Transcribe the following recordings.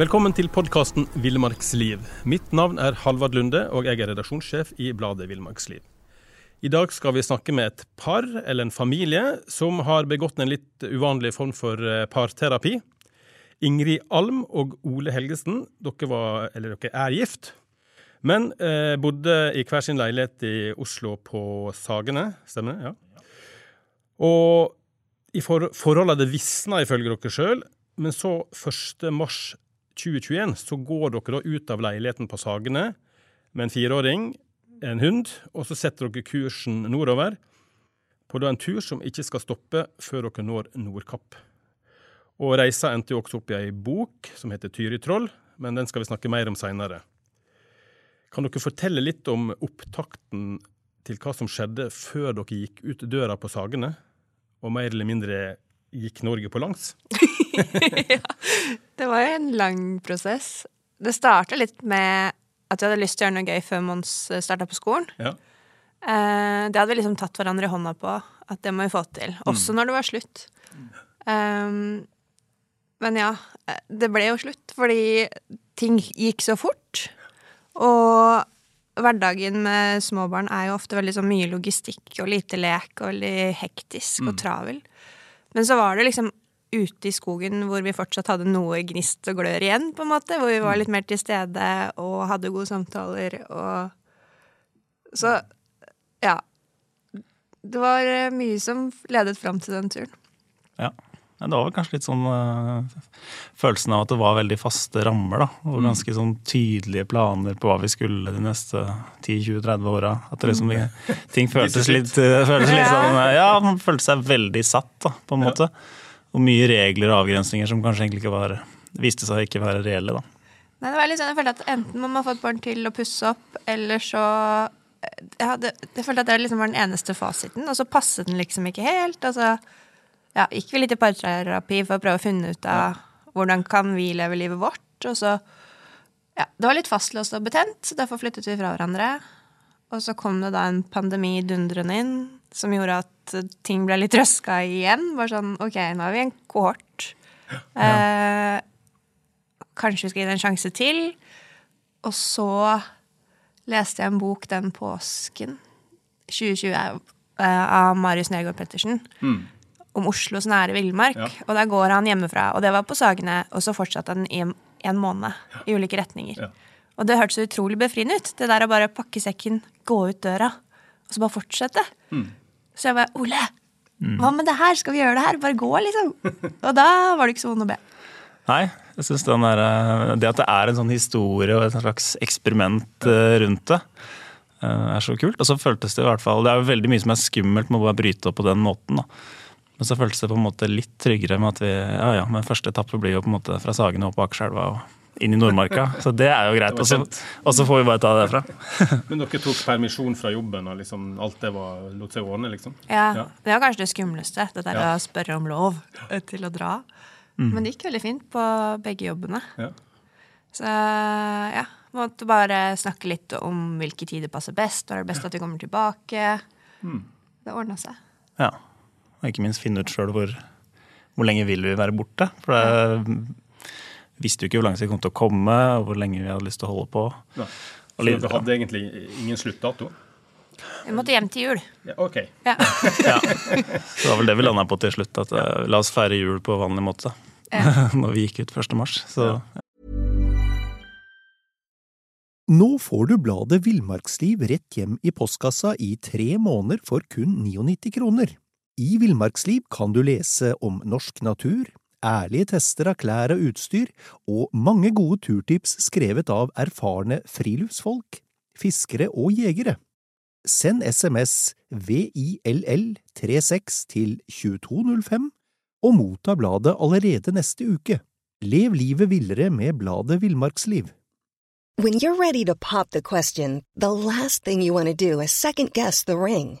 Velkommen til podkasten Villmarksliv. Mitt navn er Halvard Lunde, og jeg er redaksjonssjef i bladet Villmarksliv. I dag skal vi snakke med et par, eller en familie, som har begått en litt uvanlig form for eh, parterapi. Ingrid Alm og Ole Helgesen, dere, var, eller dere er gift, men eh, bodde i hver sin leilighet i Oslo på Sagene, stemmer det? Ja. Og i for, forholdet det visna ifølge dere sjøl, men så 1. mars 2021 så går dere da ut av leiligheten på Sagene med en fireåring, en hund, og så setter dere kursen nordover på en tur som ikke skal stoppe før dere når Nordkapp. Og reisa endte jo også opp i ei bok som heter Tyritroll, men den skal vi snakke mer om seinere. Kan dere fortelle litt om opptakten til hva som skjedde før dere gikk ut døra på Sagene, og mer eller mindre gikk Norge på langs? ja, det var jo en lang prosess. Det starta litt med at vi hadde lyst til å gjøre noe gøy før Mons starta på skolen. Ja. Eh, det hadde vi liksom tatt hverandre i hånda på. At det må vi få til. Også når det var slutt. Um, men ja, det ble jo slutt fordi ting gikk så fort. Og hverdagen med småbarn er jo ofte veldig så mye logistikk og lite lek og veldig hektisk og travel. Men så var det liksom ute i skogen hvor vi fortsatt hadde noe gnist og glør igjen, på en måte. Hvor vi var litt mer til stede og hadde gode samtaler og Så ja. Det var eh, mye som ledet fram til den turen. Ja. Det var vel kanskje litt sånn uh, følelsen av at det var veldig faste rammer. da, Og ganske sånn tydelige planer på hva vi skulle de neste 10-20-30 åra. At det liksom, ting føltes litt, uh, føltes litt sånn Ja, man følte seg veldig satt, da, på en måte. Og mye regler og avgrensninger som kanskje egentlig ikke var viste seg ikke være reelle, da. Nei, det var litt sånn, jeg følte at Enten må man få et barn til å pusse opp, eller så ja, det, Jeg følte at det liksom var den eneste fasiten, og så passet den liksom ikke helt. Altså, ja, gikk vi litt i parterapi for å prøve å finne ut av hvordan kan vi leve livet vårt. Og så Ja, det var litt fastlåst og betent, så derfor flyttet vi fra hverandre. Og så kom det da en pandemi dundrende inn som gjorde at ting ble litt røska igjen. Bare sånn OK, nå er vi en kohort. Eh, kanskje vi skal gi det en sjanse til. Og så leste jeg en bok den påsken, 2020, eh, av Marius Nergård Pettersen. Om Oslos nære villmark. Ja. Og der går han hjemmefra. Og det var på Sagene, og så fortsatte han i en, måned. I ulike retninger. Ja. Og det hørtes utrolig befriende ut. Det der å bare pakke sekken, gå ut døra, og så bare fortsette. Så jeg bare Ole, hva med det her? Skal vi gjøre det her? Bare gå, liksom. Og da var det ikke så vondt å be. Nei, jeg synes den der, eh, Det at det er en sånn historie og et slags eksperiment eh, rundt det, eh, er så kult. Og så føltes det i hvert fall Det er jo veldig mye som er skummelt med å bare bryte opp på den måten. da. Men så føltes det på en måte litt tryggere med at vi Ja ja, men første etappe blir jo på en måte fra Sagene opp på Akerselva og inn i Nordmarka. Så det er jo greit. Og så, og så får vi bare ta det derfra. Men dere tok permisjon fra jobben, og liksom alt det var, lot seg ordne, liksom? Ja, Ja. Det var kanskje det skumleste, det der Ja. å spørre om lov eh, til å dra. Men det gikk veldig fint på begge jobbene. Ja. Så ja, måtte bare snakke litt om hvilke tider passer best. Når er det best at vi kommer tilbake? Det ordna seg. Ja. Og ikke minst finne ut sjøl hvor, hvor lenge vil vi være borte. For det visste jo ikke hvor lang tid det kom til å komme, og hvor lenge vi hadde lyst til å holde på. Ja. Så dere hadde egentlig ingen sluttdato? Vi måtte hjem til jul. Ja, OK. Ja. Ja. Så det var vel det vi landa på til slutt. At eh, la oss feire jul på vanlig måte. Når vi gikk ut 1. mars. Så Nå får du bladet Villmarksliv rett hjem i postkassa i tre måneder for kun 99 kroner. I Villmarksliv kan du lese om norsk natur, ærlige tester av klær og utstyr, og mange gode turtips skrevet av erfarne friluftsfolk, fiskere og jegere. Send SMS VILL36 til 2205 og motta bladet allerede neste uke. Lev livet villere med bladet Villmarksliv. When you're ready to pop the question, the last thing you want to do is second guess the ring.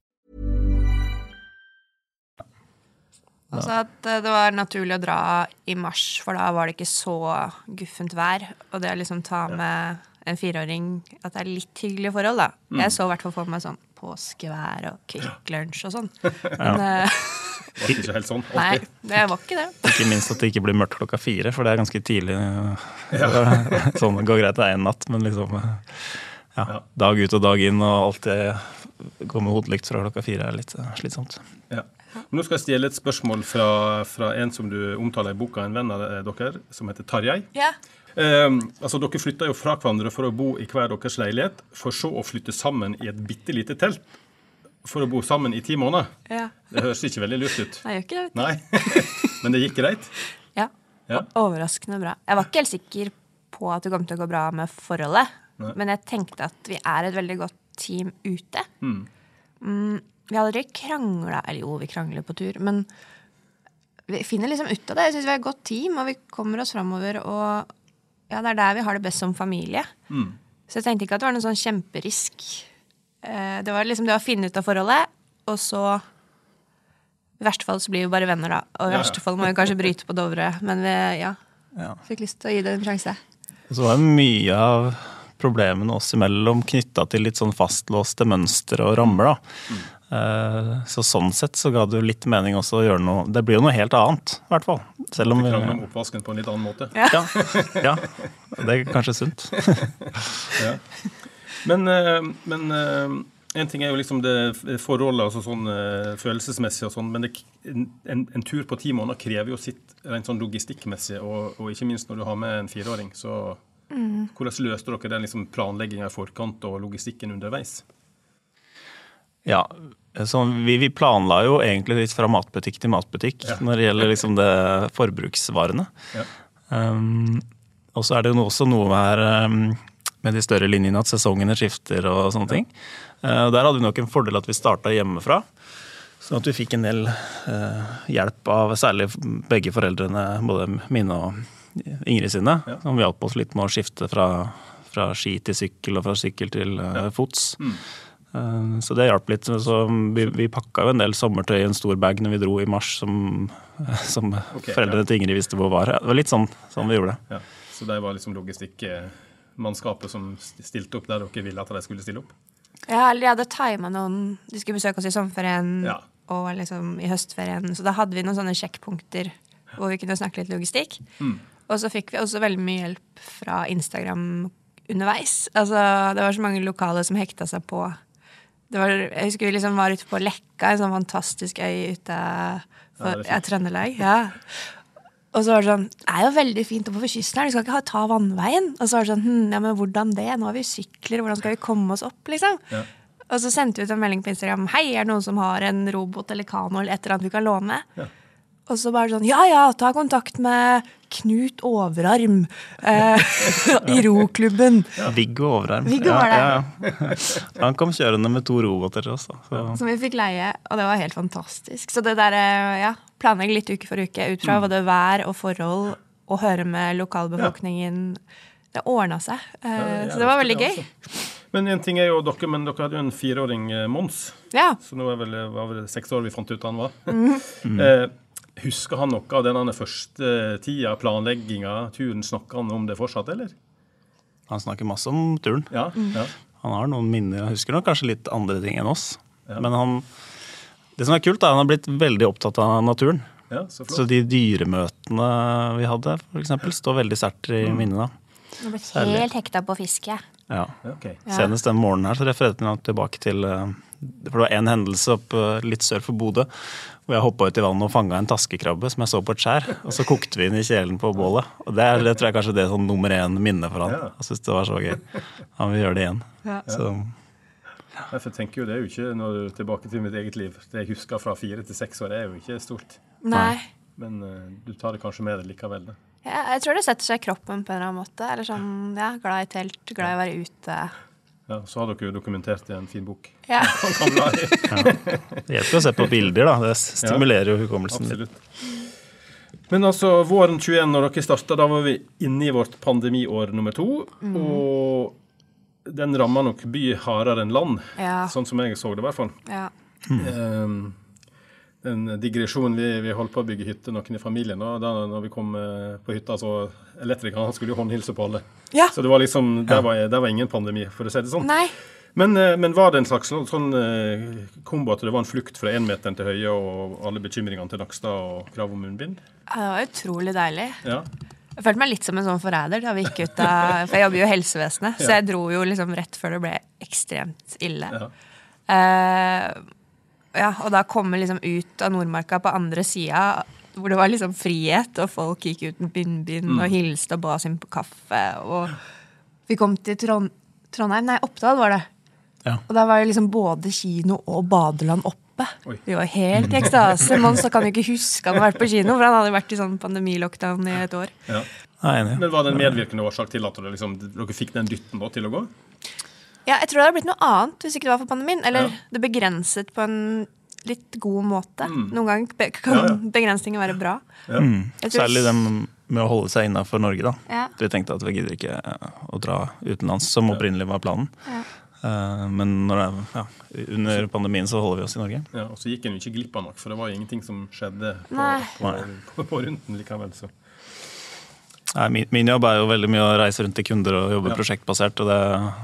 Altså at eh, det var naturlig å dra i mars, for da var det ikke så guffent vær. Og det å liksom ta med en fireåring At det er litt hyggelige forhold, da. Jeg så i hvert fall for meg sånn påskevær og Kvikk Lunsj og sånn. Men ja. Det var ikke helt sånn. nei, det var ikke det. Ikke minst at det ikke blir mørkt klokka fire, for det er ganske tidlig. sånn, det går greit det er en natt, men liksom ja. Dag ut og dag inn og alltid gå med hodelykt fra klokka fire er litt eh, slitsomt. Ja. Men Nå skal jeg stjele et spørsmål fra, fra en som du omtaler i boka, en venn av dere, som heter Tarjei. Ja. Um, altså, Dere flytta jo fra hverandre for å bo i hver deres leilighet, for så å flytte sammen i et bitte lite telt for å bo sammen i ti måneder. ja. Det høres ikke veldig lurt ut. Nei, jeg gjør ikke det. Nei, Men det gikk greit? Ja. Ja. Overraskende bra. Jeg var ikke helt sikker på at det kom til å gå bra med forholdet. Men jeg tenkte at vi er et veldig godt team ute. Mm, vi har aldri krangla Eller jo, vi krangler på tur, men vi finner liksom ut av det. Jeg syns vi er et godt team, og vi kommer oss framover. Og ja, det er der vi har det best som familie. Så jeg tenkte ikke at det var noen sånn kjemperisk. Eh, Det var liksom det å finne ut av forholdet, og så I verste fall så blir vi bare venner, da. Og i Ja, ja. verste fall må vi kanskje bryte på Dovre. Men vi, ja, Ja. fikk lyst til å gi det en sjanse. Og så var det mye av problemene oss imellom knytta til litt sånn fastlåste mønstre og rammer. da. Eh, Så sånn sett så ga det jo litt mening også å gjøre noe Det blir jo noe helt annet, i hvert fall. Selv om Vi om oppvasken på en litt annen måte. ja, ja, det er kanskje sunt. Ja. Men, eh, men eh, en ting er jo liksom det forholdet, altså sånn eh, følelsesmessig og sånn, men det, en, en tur på ti måneder krever jo sitt rent sånn logistikkmessig, og, og ikke minst når du har med en fireåring. Så hvordan løste dere den liksom planlegginga i forkant og logistikken underveis? Ja, så vi, vi planla jo egentlig litt fra matbutikk til matbutikk Ja. når det gjelder liksom det forbruksvarene. Ja. Um, og så er det jo også noe her um, med de større linjene at sesongene skifter og sånne ting. Uh, der hadde vi nok en fordel at vi starta hjemmefra. Sånn at vi fikk en del uh, hjelp av særlig begge foreldrene, både mine og Ingrid sine, Ja. som hjalp oss litt med å skifte fra, fra ski til sykkel og fra sykkel til uh, fots. Mm. Eh, Så det hjalp litt. Så vi, vi pakka jo en del sommertøy i en stor bag når vi dro i mars, som, som okay, foreldrene til Ingrid visste hvor var. Det var litt sånn, sånn vi gjorde det. Ja. Så det var liksom logistikkmannskapet som stilte opp der dere ville at de skulle stille opp? Ja, eller de hadde tima noen De skulle besøke oss i sommerferien Ja. og liksom i høstferien. Så da hadde vi noen sånne sjekkpunkter hvor vi kunne snakke litt logistikk. Mm. Og så fikk vi også veldig mye hjelp fra Instagram underveis. Altså, det var så mange lokale som hekta seg på. Det var, jeg husker vi liksom var ute på Lekka, en sånn fantastisk øy ute for ja, Trøndelag. Ja. Og så var det sånn Det er jo veldig fint oppe ved kysten her, du skal ikke ha, ta vannveien. Og så var det sånn hm, Ja, men hvordan det? Nå har vi sykler, hvordan skal vi komme oss opp, liksom? Ja. Og så sendte vi ut en melding på Instagram. Hei, er det noen som har en robot eller kano eller et eller annet vi kan låne? Ja. Og så bare sånn Ja ja, ta kontakt med Knut Overarm eh, i roklubben. Viggo Overarm. Viggo var det. Ja, ja. Han kom kjørende med to roboter til oss. Som vi fikk leie, og det var helt fantastisk. Så det der, eh, ja, planlegge litt uke for uke ut fra både vær og forhold, og høre med lokalbefolkningen. Det ordna seg. Eh, Ja, så det var veldig gøy. altså. Men en ting er jo dere, men dere hadde jo en fireåring, eh, Mons. Ja. Så nå er vel, var vel det seks år vi fant ut han var. Mm. eh, husker han noe av denne første tida, planlegginga, turen? Snakker han om det fortsatt, eller? Han snakker masse om turen. Ja. ja. Han har noen minner, Han husker nok kanskje litt andre ting enn oss. Ja. Men han, det som er kult, er at han har blitt veldig opptatt av naturen. ja så flott. Så de dyremøtene vi hadde, for eksempel, står veldig sterkt i Mm. minnet. da. har blitt helt hekta på fiske. Ja. Okay. Ja. Senest den morgenen her så refererte han tilbake til eh, For det var en hendelse opp litt sør for Bodø hvor jeg hoppa ut i vannet og fanga en taskekrabbe som jeg så på et skjær. Og så kokte vi den i kjelen på bålet. Og det, er, det tror jeg kanskje det er sånn nummer én minne for han. Jeg synes det var så gøy. Han vil gjøre det igjen. Ja. Så Ja, for jeg tenker jo Det er jo ikke når du er tilbake til mitt eget liv. Det jeg husker fra fire til seks år, er jo ikke stort. Nei. Men uh, du tar det kanskje med deg likevel. Ja, jeg tror det setter seg i kroppen på en eller annen måte. Eller sånn, ja, Glad i telt, glad i å være ute. Ja, så har dere jo dokumentert i en fin bok. Ja. I. det hjelper å se på bilder, da. Det stimulerer jo hukommelsen. Absolutt. Men altså, våren 21, når dere starta, da var vi inne i vårt pandemiår nummer to. Og den ramma nok by hardere enn land, Ja. sånn som jeg så det, i hvert fall. Ja. Um, en digresjon. Vi, vi holdt på å bygge hytte, noen i familien. Og da når vi kom eh, på hytta, så elektrikeren han skulle jo håndhilse på alle. Ja. Så det var liksom, der var, der var ingen pandemi, for å si det sånn. Nei. Men, eh, men var det en slags sånn, eh, kombo at det var en flukt fra énmeteren til høye og alle bekymringene til Nakstad og krav om munnbind? Ja, Det var utrolig deilig. Ja. Jeg følte meg litt som en sånn forræder da vi gikk ut av For jeg jobber jo i helsevesenet, så jeg dro jo liksom rett før det ble ekstremt ille. Ja. Eh, ja, og da komme liksom ut av Nordmarka på andre sida, hvor det var liksom frihet, og folk gikk uten munnbind og hilste og ba oss inn på kaffe. Og vi kom til Trond Trondheim, nei, Oppdal var det. Ja. Og der var jo liksom både kino og badeland oppe. Oi. Vi var helt i ekstase. Mons kan jo ikke huske han har vært på kino, for han hadde vært i sånn pandemilockdown i et år. Ja. Nei. Men var det en medvirkende årsak til at dere, liksom, dere fikk den dytten da, til å gå? Ja, jeg tror det hadde blitt noe annet hvis ikke det var for pandemien. Eller Ja. det begrenset på en litt god måte. Noen ganger kan Ja, ja. begrensninger være bra. Mm. Tror- Særlig det med å holde seg innafor Norge, da. Ja. Vi tenkte at vi gidder ikke eh, å dra utenlands, som opprinnelig var planen. Ja. Eh, Men når det, er- ja, under pandemien så holder vi oss i Norge. Ja, Og så gikk en jo ikke glipp av nok, for det var jo ingenting som skjedde på, på, på, på runden likevel. Så. Nei, min, min jobb er jo veldig mye å reise rundt til kunder og jobbe Ja. prosjektbasert. og det,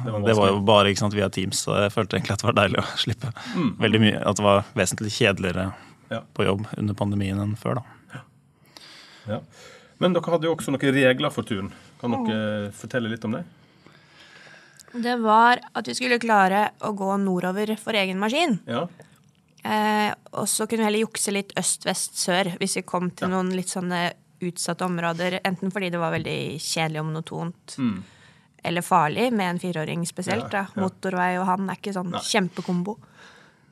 Det var det, var jo bare ikke sant, via Teams, så jeg følte egentlig at det var deilig å slippe. Mm. Veldig mye, At det var vesentlig kjedeligere Ja. på jobb under pandemien enn før. da. Ja. Men dere hadde jo også noen regler for turen. Kan dere fortelle litt om det? Det var at vi skulle klare å gå nordover for egen maskin. Ja. Eh, og så kunne vi heller jukse litt øst, vest, sør hvis vi kom til noen litt sånne utsatte områder. Enten fordi det var veldig kjedelig og monotont, Mm. eller farlig med en fireåring spesielt. Ja, ja. Motorvei og han er ikke sånn Nei. kjempekombo.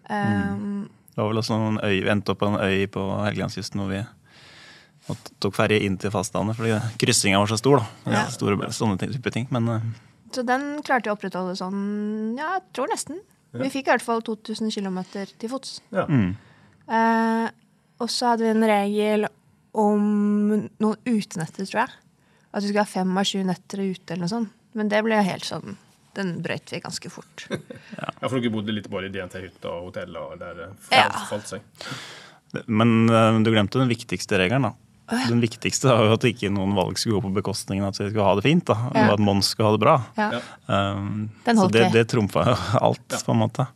Um, Det var vel også noen øy, Vi endte opp på en øy på Helgelandskysten hvor vi tok ferje inn til fastlandet fordi kryssinga var så stor. da. Ja. Store, sånne type ting. Men eh, Så den klarte vi å opprettholde sånn, ja, jeg tror nesten. Vi fikk i hvert fall 2000 km til fots. ja. mm, Uh, og så hadde vi en regel om noen utenetter, tror jeg. At vi skulle ha fem av sju netter ute eller noe sånt. Men det ble helt sånn Den brøyt vi ganske fort. ja, for dere bodde litt både i DNT-hytta og hotell, og der det Ja. falt, seg. men eh, du glemte den viktigste regelen. da. Den viktigste var jo at ikke noen valg skulle gå på bekostningen av at vi skulle ha det fint. da, Ja. Og at Mons skulle ha det bra. Ja. Ja. Um, Den så det, det trumfa jo alt, på en måte.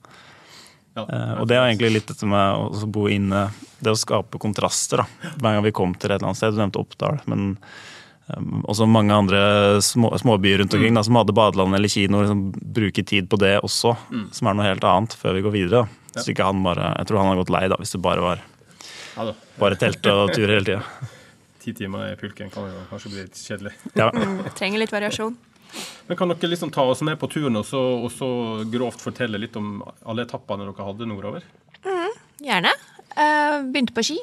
Ja. Eh, og det er egentlig litt dette med å bo inne, det å skape kontraster. da. Hver gang vi kom til et eller annet sted, du nevnte Oppdal, men um, også mange andre små, småbyer rundt omkring da, som hadde badeland eller kino, liksom, bruke tid på det også, som er noe helt annet, før vi går videre. da. Så ikke han bare, Jeg tror han har gått lei da, hvis det bare var Ja bare telt og tur hele tida. Ti timer i pulken kan jo kanskje bli litt kjedelig. Ja. Mm, trenger litt variasjon. Men Kan dere liksom ta oss med på turen og så, og så grovt fortelle litt om alle etappene dere hadde nordover? Gjerne. Uh, begynte på ski.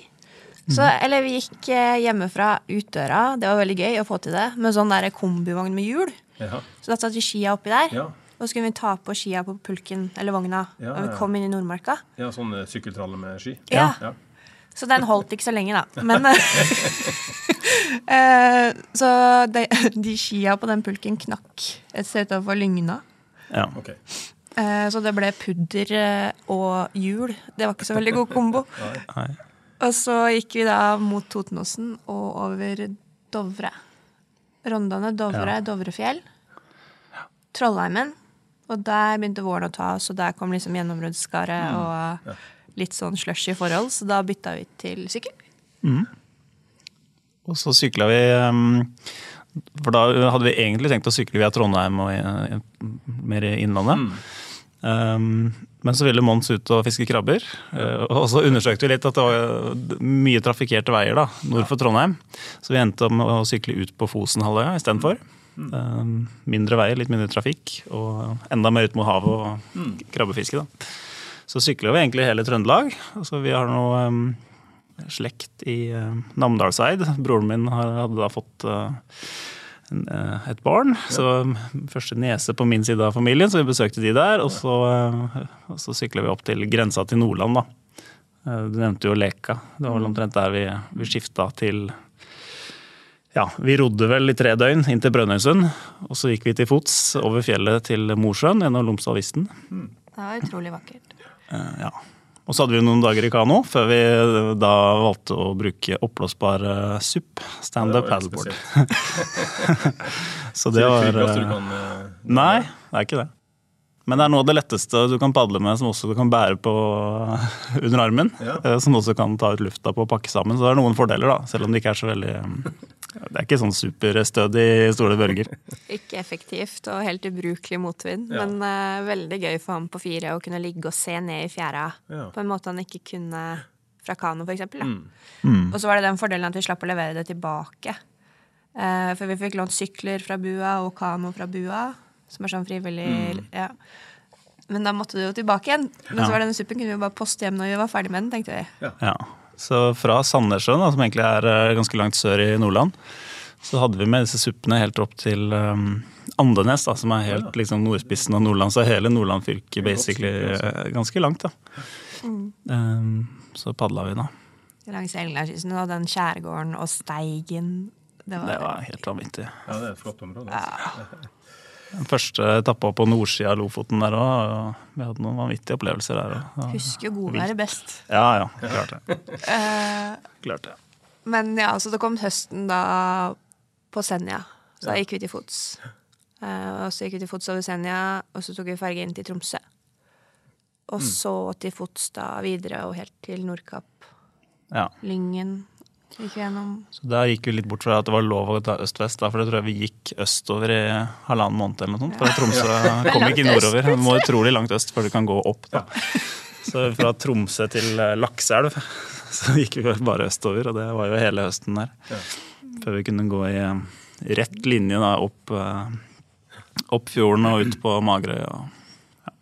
Så, eller vi gikk eh, hjemmefra ut døra. Det var veldig gøy å få til det. Med sånn der kombivogn med hjul. Ja. Så da satt vi skia oppi der. Ja. Og så kunne vi ta på skia på pulken eller vogna Ja, og vi kom inn i Nordmarka. ja, sånn eh, sykkeltralle med ski? Ja. Så den holdt ikke så lenge, da. Men eh, Så de, de skia på den pulken knakk et sted utenfor Lygna. ja. Ok. Eh, så det ble pudder eh, og hjul. Det var ikke så veldig god kombo. Nei. Og så gikk vi da mot Totenåsen og over Dovre. Rondane, Dovre, Ja. Dovrefjell. Trollheimen. Og der begynte våren å ta oss, og der kom liksom gjennombruddsskaret Mm. og litt sånn slushy forhold, så da bytta vi til sykkel. Og så sykla vi um, For da hadde vi egentlig tenkt å sykle via Trondheim og mer i Innlandet. Um, men så ville Mons ut og fiske krabber. Uh, og så undersøkte vi litt at det var mye trafikkerte veier da, nord for Trondheim. Så vi endte om å sykle ut på Fosenhalvøya istedenfor. Um, mindre veier, litt mindre trafikk, og enda mer ut mot havet og krabbefiske. da. Så sykler vi egentlig hele Trøndelag. Altså, vi har noe um, slekt i uh, Namdalseid. Broren min hadde da fått uh, en, uh, et barn. Så um, første niese på min side av familien, så vi besøkte de der. Og så, uh, og så sykler vi opp til grensa til Nordland, da. Du nevnte jo Leka. Det var vel omtrent der vi, vi skifta til Ja, vi rodde vel i tre døgn inn til Brønnøysund. Og så gikk vi til fots over fjellet til Mosjøen gjennom Lomsdalvisten. Det var utrolig vakkert. Eh, ja. Og så hadde vi noen dager i kano, før vi da valgte å bruke oppblåsbar eh, SUP. Standup paddleboard. så Det var eh, eh, Nei, det er ikke det. Men det er noe av det letteste du kan padle med, som også du kan bære på under armen. Ja. eh, Som også kan ta ut lufta på og pakke sammen. Så det er noen fordeler, da. Selv om det ikke er så veldig eh, Det er ikke sånn superstødig store bølger. Ikke effektivt og helt ubrukelig motvind, Ja. men uh, veldig gøy for ham på fire å kunne ligge og se ned i fjæra Ja. på en måte han ikke kunne fra kano, for eksempel. Mm. Og så var det den fordelen at vi slapp å levere det tilbake. Uh, for vi fikk lånt sykler fra bua og kano fra bua, som er sånn frivillig ja. Men da måtte du jo tilbake igjen. Men Ja. så var det denne suppen kunne vi jo bare poste hjem når vi var ferdig med den, tenkte vi. Ja. Så fra Sandnessjøen, som egentlig er eh, ganske langt sør i Nordland, så hadde vi med disse suppene helt opp til um, Andenes, da, som er helt liksom, nordspissen av Nordland. Så hele Nordland fylke basically eh, ganske langt. da. Um, så padla vi, da. Langs Helgelandskysten og den skjærgården og Steigen. Det var, Det var helt vanvittig. Ja, det er et flott område. Altså. Den første etappa på nordsida av Lofoten der òg. Vi hadde noen vanvittige opplevelser der òg. Husker jo godværet best. Ja ja, klart det. Eh, Klart det. men ja, så det kom høsten da på Senja. Så da gikk vi til fots. Eh, og så gikk vi til fots over Senja, og så tok vi ferge inn til Tromsø. Og så til fots da videre og helt til Nordkapp. Ja. Lyngen. Så der gikk vi litt bort fra at det var lov å ta øst-vest, for det tror jeg vi gikk østover i halvannen måned eller noe sånt. For Tromsø kom ikke nordover. Du må utrolig langt øst før du kan gå opp. da. Så fra Tromsø til Lakseelv Lakselv så gikk vi bare østover, og det var jo hele høsten der. Før vi kunne gå i eh, rett linje da, opp, eh, opp fjorden og ut på Magerøy. og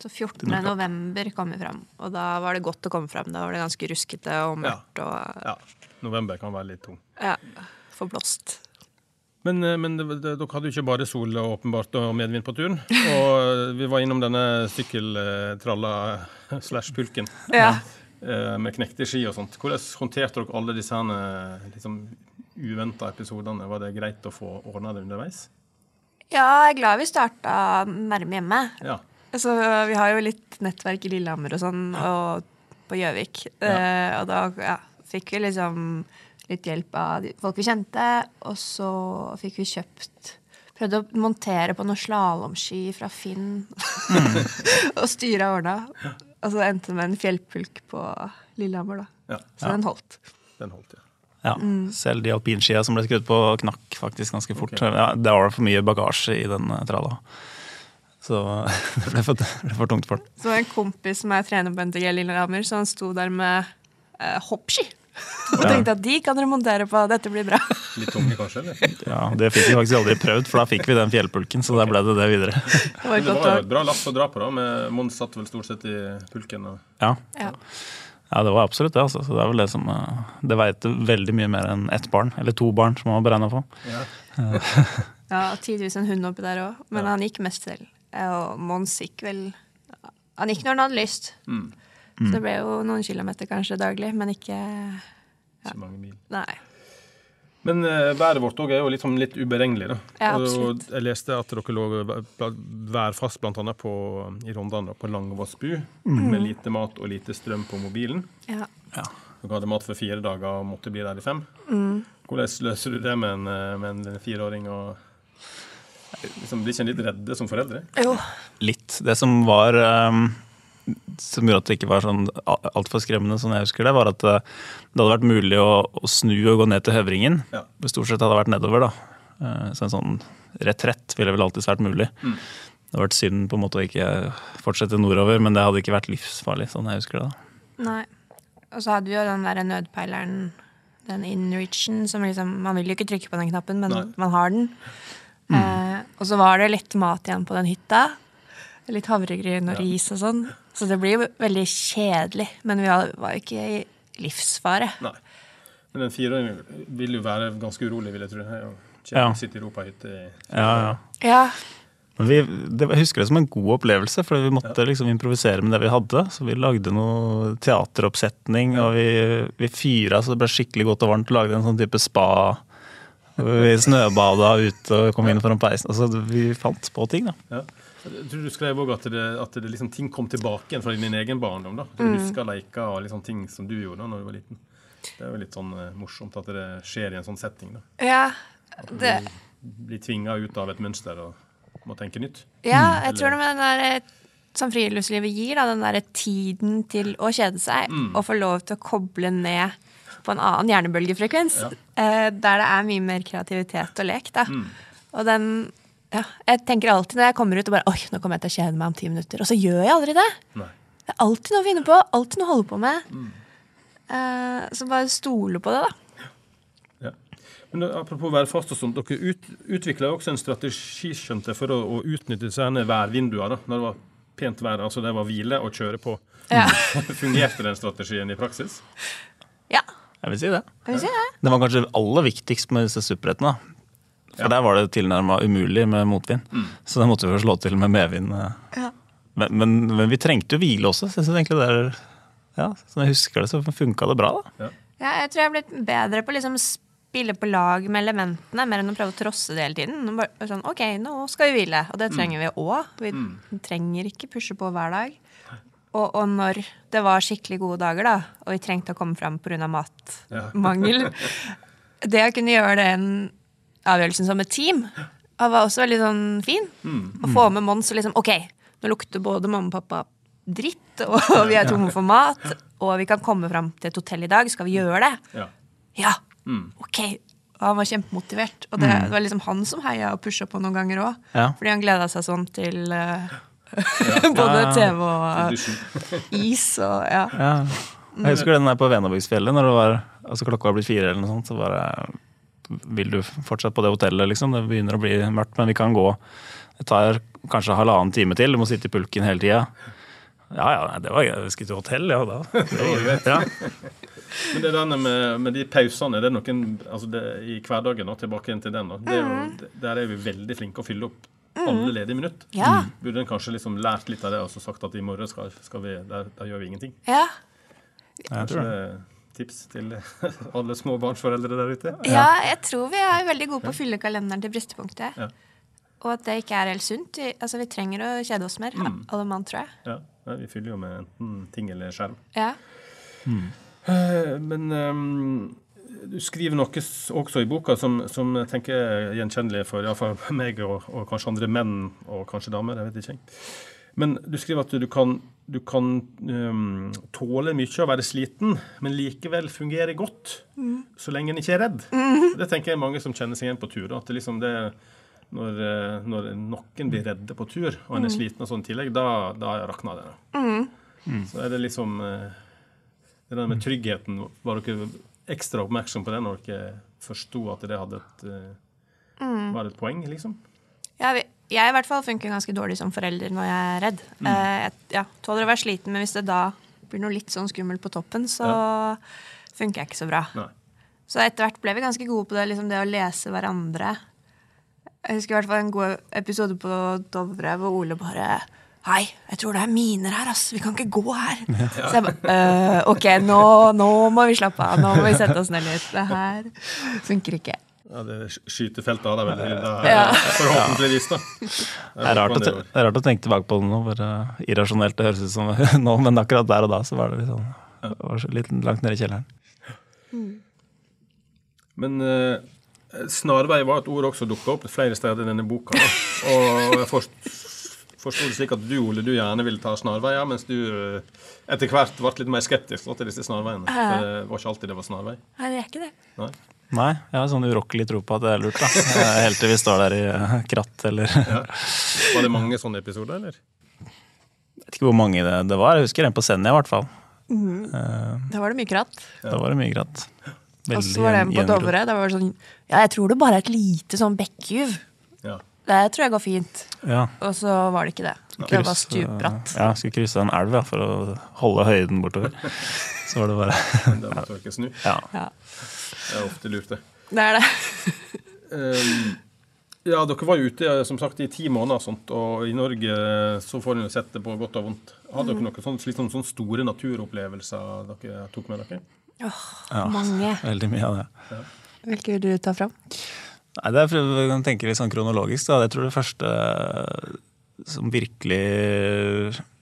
Så 14. november kom vi fram, og da var det godt å komme fram. Da var det ganske ruskete og mørkt og Ja. November kan være litt tung. ja, forblåst. Men, eh, men det, det, dere hadde jo ikke bare sol og åpenbart og medvind på turen. Og vi var innom denne sykkeltralla slash pulken Ja. eh, med knekte ski og sånt. Hvordan håndterte dere alle disse liksom, uventa episodene? Var det greit å få ordna det underveis? ja, jeg er glad vi starta nærme hjemme. Ja. Så vi har jo litt nettverk i Lillehammer og sånn, og på Gjøvik. Ja. og da ja, fikk vi liksom litt hjelp av folk vi kjente. Og så fikk vi kjøpt Prøvde å montere på noen slalåmski fra Finn. og styra ordna. Og så endte det med en fjellpulk på Lillehammer, da. ja. Så den holdt. Den holdt, ja. Ja, Mm. Selv de alpinskia som ble skrudd på, knakk faktisk ganske fort. Okay. Ja, det var for mye bagasje i den eh, tralla. Så det ble for, det ble for tungt for den. Så en kompis som er trener på NTG Lillehammer, så han sto der med eh, hoppski. Og tenkte at de kan dere montere på, dette blir bra. Litt tunge, kanskje? eller? Ja, Det fikk vi faktisk aldri prøvd, for da fikk vi den fjellpulken. Så da ble det det videre. Det var det var jo et bra lass å dra på, da. Med Mons satt vel stort sett i pulken. Og... Ja, ja. ja det var absolutt det. altså. Så Det er vel det som eh, Det veit veldig mye mer enn ett barn. Eller to barn, som man har beregna på. Ja, tidvis en hund oppi der òg, men han gikk mest selv. Og Mons gikk vel Han gikk når han hadde lyst. Mm. Så det ble jo noen kilometer kanskje daglig, men ikke Ikke mange mil. Nei. Men eh, været vårt òg er jo liksom litt uberegnelig. da. Ja, og jeg leste at dere lå vær- værfast bl.a. På, i Rondane, på Langvassbu, Mm. med lite mat og lite strøm på mobilen. Ja. Ja. Dere hadde mat for fire dager og måtte bli der i fem. Mm. Hvordan løser du det med en, eh, med en fireåring? og liksom, Blir ikke en litt redde som foreldre? Jo. Litt. Det som var eh, Som gjorde at det ikke var sånn altfor skremmende, som jeg husker det, var at eh, det hadde vært mulig å, å snu og gå ned til Høvringen. Ja. Det stort sett hadde vært nedover, da. Eh, Så en sånn retrett ville vel alltids vært mulig. Mm. Det hadde vært synd på en måte å ikke fortsette nordover, men det hadde ikke vært livsfarlig, sånn jeg husker det. da. Nei. Og så hadde vi jo den derre nødpeileren, den inreachen, som liksom Man vil jo ikke trykke på den knappen, men Nei. man har den. Eh, og så var det litt mat igjen på den hytta. Litt havregryn og Ja. ris og sånn. Så det blir jo veldig kjedelig. Men vi var jo ikke i livsfare. Nei. Men en fireåring vil jo være ganske urolig, vil jeg tro. Ja. sitter i Europahytte i Ja, ja. Ja. Men vi, det, jeg husker det som en god opplevelse, for vi måtte liksom improvisere med det vi hadde. Så vi lagde noe teateroppsetning, og vi, vi fyra så det ble skikkelig godt og varmt. Og lagde en sånn type spa Vi snøbada ute og kom inn foran peisen. Altså, vi fant på ting, da. Ja. Jeg tror du skrev òg at, det, at det liksom, ting kom tilbake igjen fra din egen barndom. da. Du husker leker og liksom, ting som du gjorde da når du var liten. Det er jo litt sånn uh, morsomt at det skjer i en sånn setting. da. Ja, det, Bli tvinga ut av et mønster og må tenke nytt. ja jeg tror det med den der eh, som friluftslivet gir, da, den der tiden til å kjede seg, og få lov til å koble ned på en annen hjernebølgefrekvens, eh, der det er mye mer kreativitet og lek. da. Og den ja, Jeg tenker alltid når jeg kommer ut og bare Oi, nå kommer jeg til å kjede meg om ti minutter. Og så gjør jeg aldri det. Nei. Det er alltid noe å finne på, alltid noe å holde på med. Eh, så bare stole på det, da. Ja. Men Apropos værfast og sånt, dere ut, utvikla også en strategi skjønte, for å, å utnytte disse værvinduene da, når det var pent vær. altså Det var hvile og kjøre på. Ja. Fungerte den strategien i praksis? ja. Jeg vil si det. Skal vi se her. Det var kanskje aller viktigst med disse supprettene. For der var det tilnærma umulig med motvind. Så da måtte vi jo slå til med medvind. eh. Ja. Men, men, men vi trengte jo hvile også. Så jeg egentlig det er, ja, Som jeg husker det, så funka det bra. da. Ja, jeg tror jeg har blitt bedre på å liksom spille på lag med elementene, mer enn å prøve å trosse det hele tiden. Bare sånn, ok, nå skal vi hvile, og det trenger vi òg. Vi trenger ikke pushe på hver dag. Og, og når det var skikkelig gode dager, da, og vi trengte å komme fram pga. matmangel Det å kunne gjøre den avgjørelsen som et team var også veldig sånn fin. Å få med Mons og liksom Ok, nå lukter både mamma og pappa dritt, og vi er tomme for mat, og vi kan komme fram til et hotell i dag. Skal vi gjøre det? Ja. Ja, ok. Og han var kjempemotivert. Og det, det var liksom han som heia og pusha på noen ganger òg. Ja. Fordi han gleda seg sånn til uh, både TV og uh, is og ja. Ja. Jeg husker den der på Venabygdsfjellet, når det var, altså klokka var blitt fire eller noe sånt. Så bare Vil du fortsatt på det hotellet, liksom? Det begynner å bli mørkt, men vi kan gå. Det tar kanskje halvannen time til. Du må sitte i pulken hele tida. Ja ja, det var gøy. Vi skulle til hotell, ja da. Ja. Men det der med, med de pausene, det er noen altså det, i hverdagen, og tilbake igjen til den, det er jo, der er vi veldig flinke å fylle opp alle ledige minutt. Ja. Burde en kanskje liksom lært litt av det og så sagt at i morgen skal, skal vi, der, der gjør vi ingenting. ja. Jeg tror det det. Tips til alle småbarnsforeldre der ute. Ja, jeg tror vi er veldig gode på å fylle kalenderen til bristepunktet. Ja. Og at det ikke er helt sunt. Vi, altså, vi trenger å kjede oss mer, alle mann, tror jeg. Ja, ja, vi fyller jo med enten ting eller skjerm. Ja. Mm. Men um, du skriver noe også i boka som, som jeg tenker er gjenkjennelig for iallfall meg og, og kanskje andre menn og kanskje damer. jeg vet ikke. Men du skriver at du kan, du kan um, tåle mye og være sliten, men likevel fungere godt så lenge en ikke er redd. Det tenker jeg mange som kjenner seg igjen på tur. At det liksom det når, eh, når noen blir redde på tur, og en er sliten og sånn i tillegg, da, da rakner det. Mm. Så er det liksom eh, det der med tryggheten, var dere ekstra oppmerksom på det når dere forsto at det hadde et, eh, var et poeng, liksom? Ja, vi, jeg i hvert fall funker ganske dårlig som forelder når jeg er redd. Eh, jeg ja, tåler å være sliten, men hvis det da blir noe litt sånn skummelt på toppen, så funker jeg ikke så bra. Nei. Så etter hvert ble vi ganske gode på det, liksom det å lese hverandre. Jeg husker i hvert fall en god episode på Dovre hvor Ole bare Hei, jeg tror det er miner her, ass. Vi kan ikke gå her. Så jeg bare «Øh, OK, nå, nå må vi slappe av. Nå må vi sette oss ned litt. Det her funker ikke. Ja, det skytefeltet har de vel Ja. forhåpentligvis, da. Det er, rart å, det er rart å tenke tilbake på det nå, bare irrasjonelt det høres ut som nå, men akkurat der og da så var det litt sånn det var litt langt nede i kjelleren. Men eh, snarvei var et ord også dukka opp flere steder i denne boka. Da. Og jeg forst, forsto det slik at du, Ole, du gjerne ville ta snarveier, mens du eh, etter hvert ble litt mer skeptisk da, til disse snarveiene. For det var ikke alltid det var snarvei. Nei, det er ikke det. Nei. Nei, jeg har sånn urokkelig tro på at det er lurt, da. Helt til vi står der i eh, kratt eller ja. Var det mange sånne episoder, eller? Jeg vet ikke hvor mange det, det var. Jeg husker en på Senja, i hvert fall. Mm. Da var det mye kratt. Da var det mye kratt. Og så var det en på. Dovre. Da var det sånn Ja, jeg tror det bare er et lite sånn bekkjuv. Ja. Det tror jeg går fint. Ja. Og så var det ikke det. Det var stupbratt. Ja, skulle krysse en elv ja, for å holde høyden bortover. Så var det bare Da måtte dere snu. Ja. Ja. Det er ofte lurt, det. Det er det. Um, ja, dere var jo ute som sagt i ti måneder, og sånt, og i Norge eh, så får en jo sett det på godt og vondt. Hadde dere noen sånn, litt sånne sånn store naturopplevelser dere tok med dere? ja. Mange. Veldig mye av det. Hvilke vil du ta fram? Nei, det er, Vi kan tenke litt sånn kronologisk. da. Jeg tror det første eh, som virkelig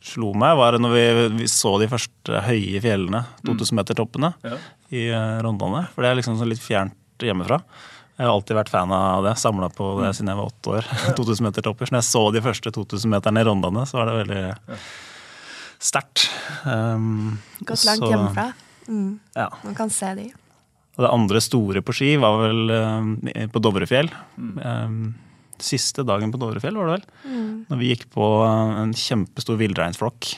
slo meg, var når vi, vi så de første høye fjellene, 2000-metertoppene, Ja. i eh, Rondane. For det er liksom sånn litt fjernt hjemmefra. Jeg har alltid vært fan av det. Samla på det siden jeg var åtte år. 2000-metertopper. Så når jeg så de første 2000-meterne i Rondane, så var det veldig sterkt. Um, Gått langt så- hjemmefra. Mm. Ja. Man kan se de. Og det andre store på ski var vel um, på Dovrefjell. Eh, siste dagen på Dovrefjell, var det vel. Når vi gikk på en kjempestor villreinsflokk.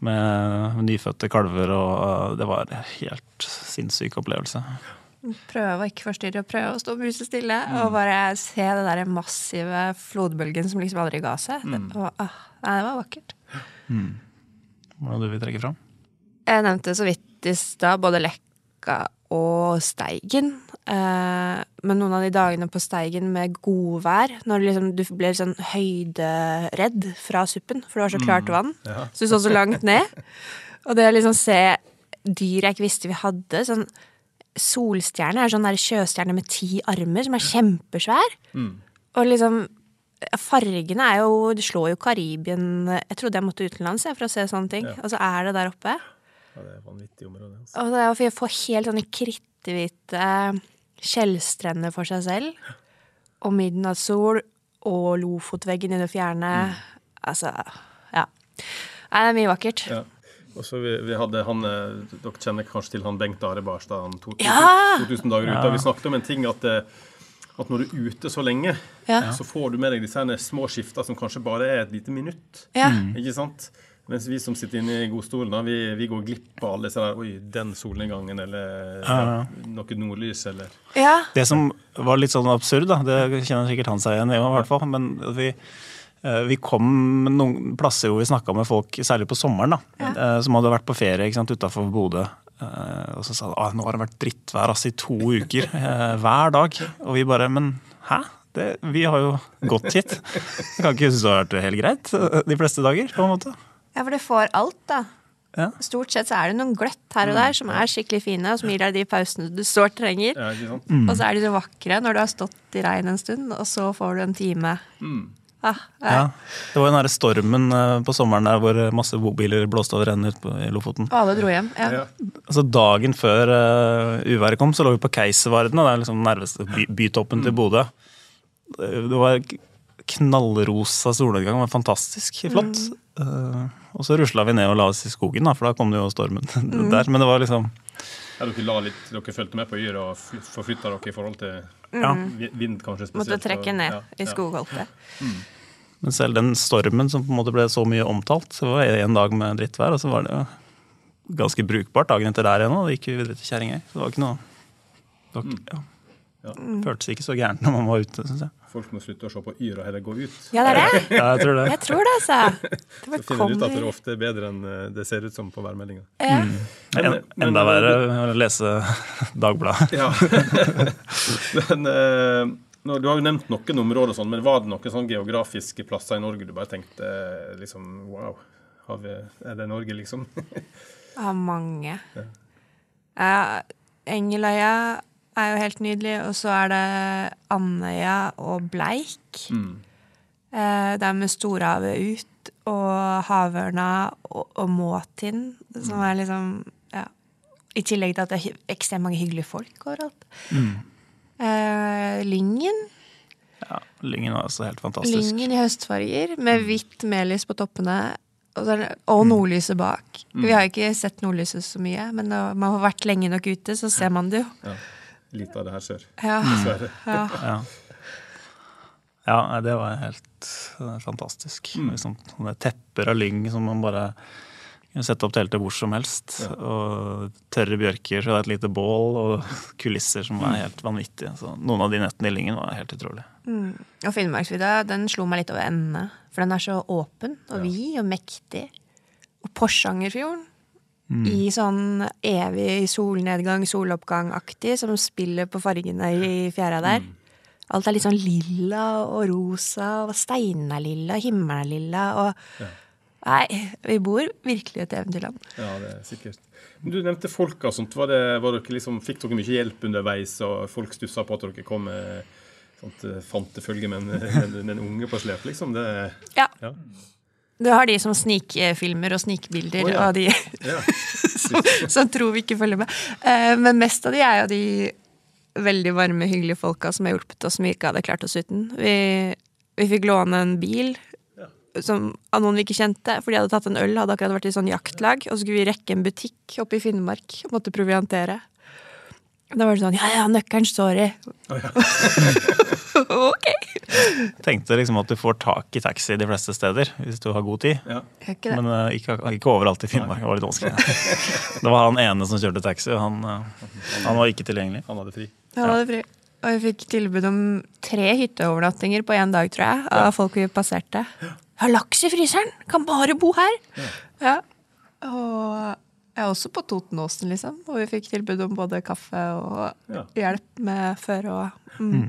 Med nyfødte kalver, og det var en helt sinnssyk opplevelse. Prøve å ikke forstyrre, prøve å stå musestille og bare se den der massive flodbølgen som liksom aldri ga seg. Det, var, ah, nei, det var vakkert. Hva er det du vil trekke fram? Jeg nevnte så vidt i stad både Lekka og Steigen. Eh, men noen av de dagene på Steigen med godvær, når liksom, du ble sånn høyderedd fra suppen, for det var så klart vann, så du så så langt ned. Og det å liksom se dyr jeg ikke visste vi hadde, sånn Solstjerne er sånn der sjøstjerne med ti armer, som er kjempesvær. Og liksom Fargene er jo Det slår jo Karibien Jeg trodde jeg måtte utenlands jeg, for å se sånne ting. Og så er det der oppe. Ja, det er vanvittig område. Altså. Og det er for å få helt sånne kritthvite skjellstrender for seg selv. Og midnattssol og Lofotveggen i det fjerne. Altså, ja. Nei, det er mye vakkert. Ja. Og så vi, vi hadde han, eh, Dere kjenner kanskje til han Bengt Are Barstad, han 2000, Ja! 2000 dager ute. og Vi snakket om en ting at, eh, at når du er ute så lenge, Ja. så får du med deg disse små skifter som kanskje bare er et lite minutt. Ja. Ikke sant? Mens vi som sitter inne i godstolen, da, vi, vi går glipp av alle disse der Oi, den solnedgangen, eller ja, noe nordlys, eller ja. Det som var litt sånn absurd, da, det kjenner sikkert han seg igjen i, i hvert fall, men vi, eh, vi kom noen plasser hvor vi snakka med folk, særlig på sommeren, da, ja. som hadde vært på ferie utafor Bodø. Eh, Og så sa de at nå har det vært drittvær altså, i to uker, eh, hver dag. Og vi bare Men hæ? Det, vi har jo gått hit. Jeg kan ikke huske det har vært helt greit eh, de fleste dager. på en måte. Ja, for du får alt, da. Ja. Stort sett så er det noen gløtt her og der som er skikkelig fine, og som gir deg de pausene du sårt trenger. ja, ikke sant? Og så er de så vakre når du har stått i regn en stund, og så får du en time. Ah, ja. Ja. Det var den derre stormen eh, på sommeren der hvor masse bobiler blåste over ende ut i Lofoten. Og alle dro hjem. Ja. Ja. Altså Dagen før uh, uværet kom, så lå vi på Keiservarden, og det er liksom nærmeste by, bytoppen til Bodø. Det var knallrosa solnedgang, det var fantastisk flott. Eh, og så rusla vi ned og la oss i skogen, da, for da kom det jo stormen der. Men det var liksom Ja, dere, la litt, dere fulgte med på yra og fly- forflytta dere i forhold til Ja. vind, kanskje spesielt? Måtte trekke og- ned ja, i skogholtet. Mm. Men selv den stormen som på en måte ble så mye omtalt, så var det en dag med drittvær, og så var det jo ganske brukbart dagen etter der igjen, og da gikk vi videre til Kjerringøy. Så det var ikke noe det var, ikke- ja. Ja. Føltes ikke så gærent når man var ute, Synes jeg. Folk må slutte å se på Yr og heller gå ut. Ja, det er det. Ja, jeg tror det. Jeg tror det, altså. Det Så finner du ut at det er ofte er bedre enn eh, det ser ut som på værmeldinga. ja. En, enda verre å lese Dagbladet. Ja. men eh, nå, Du har jo nevnt noen områder, sånn, men var det noen sånn geografiske plasser i Norge du bare tenkte eh, liksom Wow, har vi, er det Norge, liksom? Har mange. Ja, Engeløya er jo helt nydelig, og så er det Andøya og Bleik. Eh, Det er med storhavet ut, og havørna og, og måtind, som er liksom ja. I tillegg til at det er ekstremt mange hyggelige folk overalt. Eh, Lyngen. Ja, Lyngen var også helt fantastisk. Lyngen i høstfarger, med hvitt melis på toppene. Og, og nordlyset bak. Vi har ikke sett nordlyset så mye, men når man har vært lenge nok ute, så ser man det jo. Ja. Litt av det her skjer, Ja, dessverre. ja. Ja. ja, det var helt eh, fantastisk. Liksom, sånne tepper av lyng som man bare kunne sette opp teltet hvor som helst. Og tørre bjørker, så det er et lite bål, og kulisser som var helt vanvittige. Så noen av de nettene i Lyngen var helt utrolig. Og Finnmarksvidda den slo meg litt over endene. For den er så åpen og vid og mektig. Og Porsangerfjorden i sånn evig solnedgang, soloppgang-aktig, som spiller på fargene i fjæra der. Alt er litt sånn lilla og rosa, og steinen er lilla, himmelen er lilla, og Nei, vi bor virkelig i et eventyrland. Ja, det er sikkert. Men Du nevnte folk og sånt. Var det, var dere liksom, fikk dere mye hjelp underveis, og folk stussa på at dere kom med sånt eh, fantefølge med en, en, en unge på slep, liksom? Det, Ja. Ja. Du har de som snikfilmer og snikbilder, oh, ja. og de ja. som, som tror vi ikke følger med. Eh, men mest av de er jo de veldig varme, hyggelige folka som har hjulpet oss som vi ikke hadde klart oss uten. Vi, vi fikk låne en bil som, av noen vi ikke kjente, for de hadde tatt en øl, hadde akkurat vært i sånn jaktlag, og så skulle vi rekke en butikk oppe i Finnmark og måtte proviantere. Da var det sånn Ja, ja, nøkkelen står i. ok. Tenkte liksom at du får tak i taxi de fleste steder hvis du har god tid. ja. Ikke. Men uh, ikke, ikke overalt i Finnmark. Det var litt vanskelig. Det var han ene som kjørte taxi, og han, uh, han var ikke tilgjengelig. Han hadde fri. Ja, det var fri. Og vi fikk tilbud om tre hytteovernattinger på én dag, tror jeg, av folk vi passerte. Jeg har laks i fryseren! Kan bare bo her! Ja. Og jeg er også på Totenåsen, liksom. Og vi fikk tilbud om både kaffe og Ja. hjelp med føre og mm.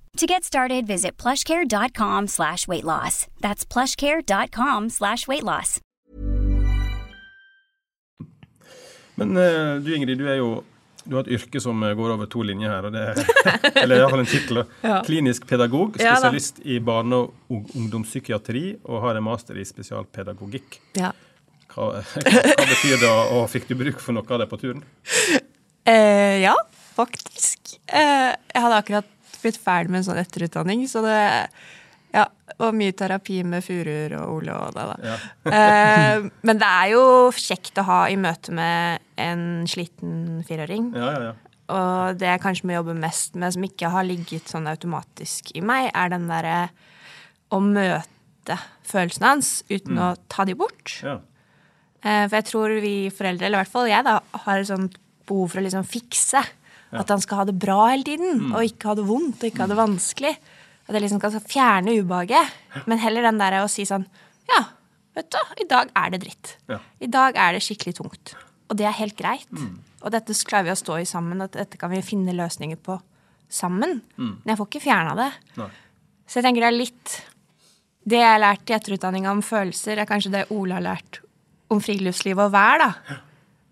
To get started, visit plushcare.com slash weight loss. That's plushcare.com slash weight loss. Men uh, du Ingrid, du er jo du har et yrke som eh, går over to linjer her. Og det er, eller iallfall en tittel. ja. Klinisk pedagog, Ja spesialist i barne- og ungdomspsykiatri og har en master i spesialpedagogikk. Ja. Hva, hva betyr det, og fikk du bruk for noe av det på turen? Eh, ja, faktisk. Eh, jeg hadde akkurat blitt ferdig med en sånn etterutdanning, så det ja, var mye terapi med furuer og Ole og det, da. eh, men det er jo kjekt å ha i møte med en sliten fireåring. Ja, ja, ja. Og det jeg kanskje må jobbe mest med, som ikke har ligget sånn automatisk i meg, er den derre å møte følelsene hans uten å ta de bort. ja. Eh, For jeg tror vi foreldre, eller i hvert fall jeg, da, har et sånt behov for å liksom fikse. At han skal ha det bra hele tiden, og ikke ha det vondt og ikke ha det vanskelig. At jeg liksom skal fjerne ubehaget. Men heller den der å si sånn Ja, vet du, i dag er det dritt. Ja. I dag er det skikkelig tungt. Og det er helt greit. Og dette klarer vi å stå i sammen, og dette kan vi finne løsninger på sammen. Men jeg får ikke fjerna det. Nei. Så jeg tenker det er litt Det jeg har lært i etterutdanninga om følelser, er kanskje det Ole har lært om friluftsliv og vær, da.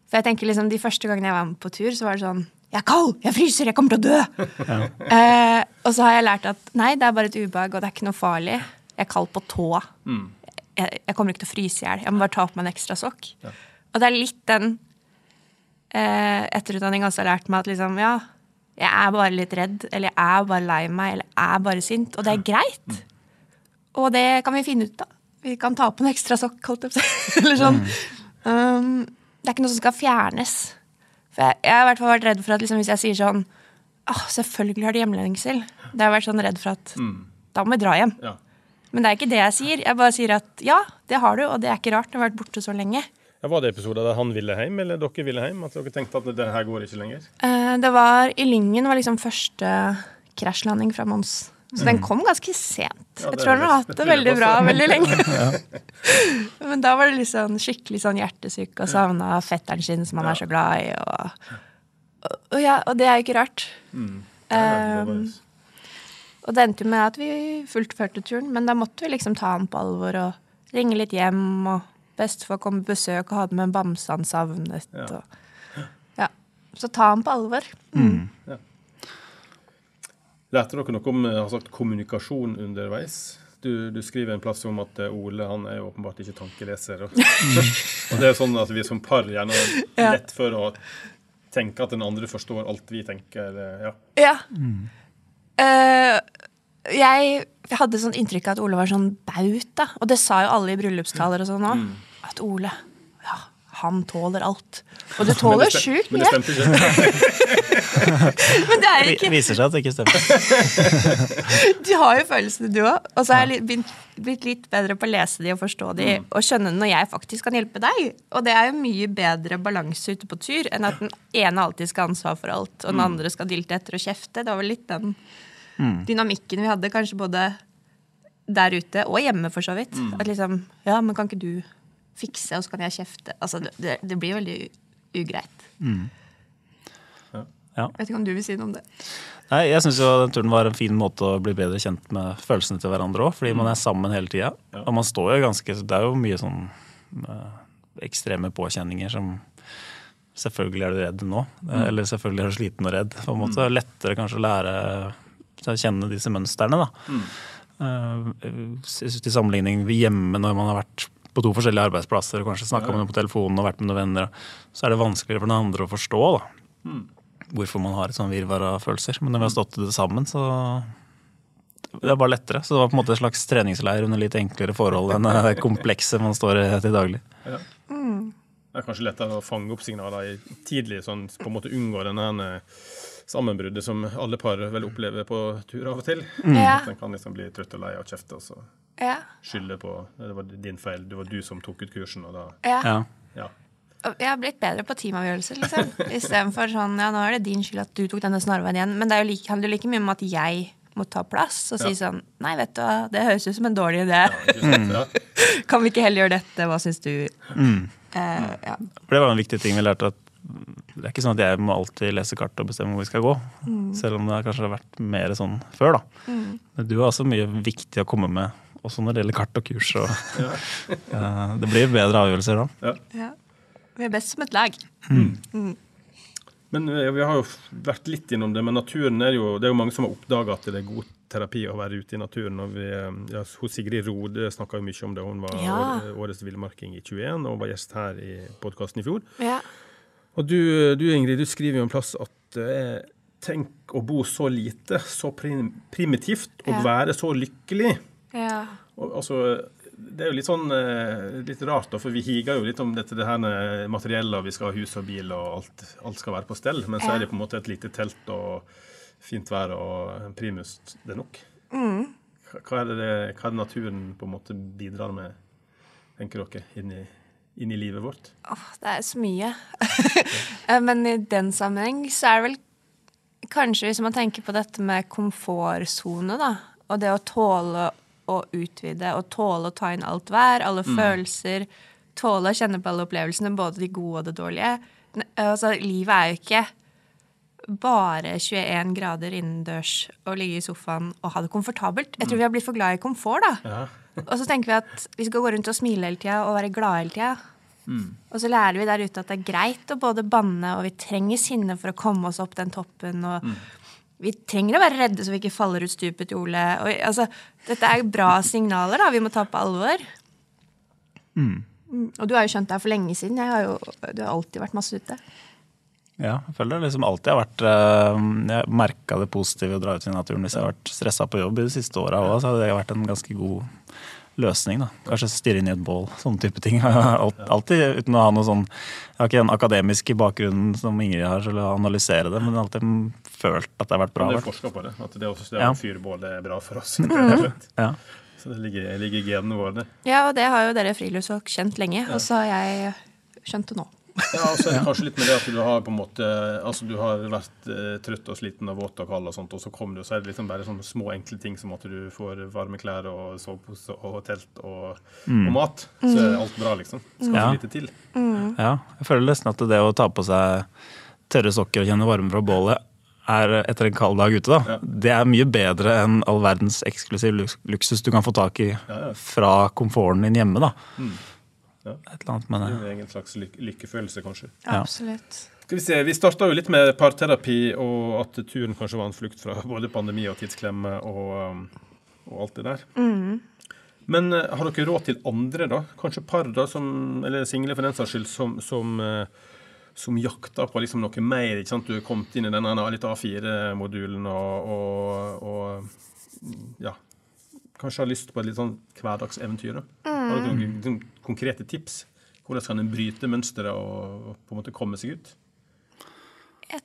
For jeg tenker liksom De første gangene jeg var med på tur, så var det sånn Jeg er kald! Jeg fryser! Jeg kommer til å dø! Eh, og så har jeg lært at nei, det er bare et ubehag, og det er ikke noe farlig. Jeg er kald på tåa. Jeg, jeg kommer ikke til å fryse i hjel. Jeg må bare ta på meg en ekstra sokk. Og det er litt den eh, etterutdanninga også har lært meg at liksom, ja, jeg er bare litt redd, eller jeg er bare lei meg, eller jeg er bare sint. Og det er greit. Og det kan vi finne ut av. Vi kan ta på en ekstra sokk, holdt jeg på å si. Eller sånn. Um, det er ikke noe som skal fjernes. Jeg, har i hvert fall vært redd for at liksom, hvis jeg sier sånn oh, selvfølgelig har du hjemlengsel. Det har jeg vært sånn redd for at da må vi dra hjem. Ja. Men det er ikke det jeg sier. Jeg bare sier at ja, det har du, og det er ikke rart. Du har vært borte så lenge. Ja, Var det episoder der han ville hjem, eller dere ville hjem? At dere tenkte at det her går ikke lenger? Eh, det var I Lyngen var liksom første krasjlanding fra Mons. Så den kom ganske sent. Mm. Ja, jeg tror den har hatt det- veldig bra veldig lenge. Men da var det liksom skikkelig sånn hjertesyk og savna fetteren sin som han er så glad i. Og, og, og, ja, og det er jo ikke rart. Mm. Ja, Um, og det endte jo med at vi fullførte turen, men da måtte vi liksom ta han på alvor og ringe litt hjem. Og bestefar kom på besøk og hadde med en bamse han savnet. Ja. Og, ja. Så ta han på alvor. Lærte dere noe om har sagt, kommunikasjon underveis? Du, du skriver en plass om at eh, Ole han er jo åpenbart ikke tankeleser. Og, og det er sånn at vi som par gjerne har lett for å tenke at den andre forstår alt vi tenker. eh, Ja. Ja. Uh, jeg hadde sånn inntrykk av at Ole var sånn bauta, og det sa jo alle i bryllupstaler og sånn òg. At Ole, han tåler alt. Og du tåler sjukt Men det mye. stemte ikke. Men det er ikke Viser seg at det ikke stemmer. Du har jo følelsene, du òg. Og så har jeg blitt litt bedre på å lese de og forstå de, og skjønne når jeg faktisk kan hjelpe deg. Og det er jo mye bedre balanse ute på tur enn at den ene alltid skal ha ansvar for alt, og den andre skal dilte etter og kjefte. Det var vel litt den dynamikken vi hadde, kanskje både der ute og hjemme, for så vidt. At liksom Ja, men kan ikke du fikse, og så kan jeg kjefte? Altså, det, det, blir veldig ugreit. ugreit. Ja. Vet ikke om du vil si noe om det. Nei, jeg syns den turen var en fin måte å bli bedre kjent med følelsene til hverandre òg, fordi man er sammen hele tida. Og man står jo ganske Det er jo mye sånn eh, ekstreme påkjenninger som Selvfølgelig er du redd nå, Mm. eller selvfølgelig er du sliten og redd. På en måte. Det er lettere kanskje å lære å kjenne disse mønstrene. da. Uh, til sammenligning hjemme når man har vært på to forskjellige arbeidsplasser og kanskje snakka med noen på telefonen og vært med noen venner, så er det vanskeligere for den andre å forstå da. hvorfor man har et sånn virvar av følelser. Men når vi har stått i det sammen, så det er bare lettere. Så det var på en måte en slags treningsleir under litt enklere forhold enn det komplekse man står i til daglig. Det er kanskje lettere å fange opp signaler i tidlig, sånn på en måte unngå denne sammenbruddet som alle par vel opplever på tur av og til. Ja. At en kan liksom bli trøtt og lei av kjefte og så Ja. skylde på det var din feil, det var du som tok ut kursen, og da ja. Ja. Ja. Jeg har blitt bedre på teamavgjørelser, liksom. Istedenfor sånn ja, nå er det din skyld at du tok denne snarveien igjen. Men det er jo like, handler jo like mye om at jeg må ta plass og si sånn Nei, vet du hva, det høres ut som en dårlig idé. Ja. Kan vi ikke heller gjøre dette? Hva syns du? Eh, ja. For det var en viktig ting vi lærte at det er ikke sånn at jeg må alltid lese kart og bestemme hvor vi skal gå. Selv om det kanskje har vært mer sånn før, da. Men du har også mye viktig å komme med, også når det gjelder kart og kurs. Og, eh, det blir bedre avgjørelser da. ja. Vi er best som et lag. Men eh, vi har jo vært litt innom det, men naturen er jo Det er jo mange som har oppdaga at det er god terapi å være ute i naturen. Og vi, eh, ja, Sigrid Rode snakka jo mye om det. Hun var Ja. årets villmarking i 21 og var gjest her i podkasten i fjor. Ja. Og du, du Ingrid, du skriver jo en plass at eh, tenk å bo så lite, så prim primitivt, og Ja. være så lykkelig. Ja. Og, altså, det er jo litt sånn eh, litt rart, da, for vi higer jo litt om dette det her med materiellet, og vi skal ha hus og bil, og alt, alt skal være på stell. Men så er det på en måte et lite telt og fint vær og en primus. Det er nok. Mm. Hva- er, det, det, hva er det naturen på en måte bidrar med, tenker dere, inn i, inn i livet vårt? Åh, det er så mye. Eh, Men i den sammenheng så er det vel kanskje hvis man tenker på dette med komfortsone, da. Og det å tåle å utvide og tåle å ta inn alt vær, alle følelser. Tåle å kjenne på alle opplevelsene, både de gode og det dårlige. Altså, livet er jo ikke bare 21 grader innendørs og ligge i sofaen og ha det komfortabelt. Jeg tror vi har blitt for glad i komfort, da. Og så tenker vi at vi skal gå rundt og smile hele tida og være glade hele tida. Og så lærer vi der ute at det er greit å både banne, og vi trenger sinne for å komme oss opp den toppen. Og vi trenger å være redde så vi ikke faller ut stupet til Ole. Og, altså, dette er bra signaler da, vi må ta på alvor. Mm, Og du har jo skjønt det her for lenge siden. Jeg har jo, du har alltid vært masse ute. Ja, jeg føler det liksom alltid har vært eh, Jeg merka det positive å dra ut i naturen hvis jeg har vært stressa på jobb i de siste åra òg, så hadde det vært en ganske god løsning. da. Kanskje stirre inn i et bål, sånne type ting. Alt- Alltid uten å ha noe sånn Jeg har ikke den akademiske bakgrunnen som Ingrid har til å analysere det, men alltid følt at det har vært bra. Det er forsker forska på det, at det også, det Ja. fyrbålet er bra for oss. og. Ja. Så det ligger, ligger genene våre. der. Ja, og det har jo dere friluftsfolk kjent lenge. Og så har jeg skjønt det nå. Ja, og så er det kanskje litt med det at du har på en måte Altså du har vært eh, trøtt og sliten og våt og kald og sånt, og så kommer du, og så er det liksom bare sånne små, enkle ting som at du får varme klær og sovepose og telt og, og mat. Så er alt bra, liksom. Skal Ja. så lite til. Ja, jeg føler nesten at det å ta på seg tørre sokker og kjenne varme fra bålet er etter en kald dag ute, da. Ja. Det er mye bedre enn all verdens eksklusiv luksus du kan få tak i Ja, ja. fra komforten din hjemme, da. Ja. Et eller annet med Det det. er en egen slags lyk lykkefølelse, kanskje. Ja. Absolutt. Skal vi se, Vi starta jo litt med parterapi, og at turen kanskje var en flukt fra både pandemi og tidsklemme. Og, um, og alt det der. Men eh, har dere råd til andre, da? Kanskje par, da, som, eller single for den saks skyld, som, som, eh, som jakter på liksom noe mer? ikke sant? Du er kommet inn i denne litt A4-modulen og, og, og ja, kanskje har lyst på et litt sånn hverdagseventyr. da. Har dere noen liksom, konkrete tips? Hvordan kan en bryte mønsteret og på en måte komme seg ut? Jeg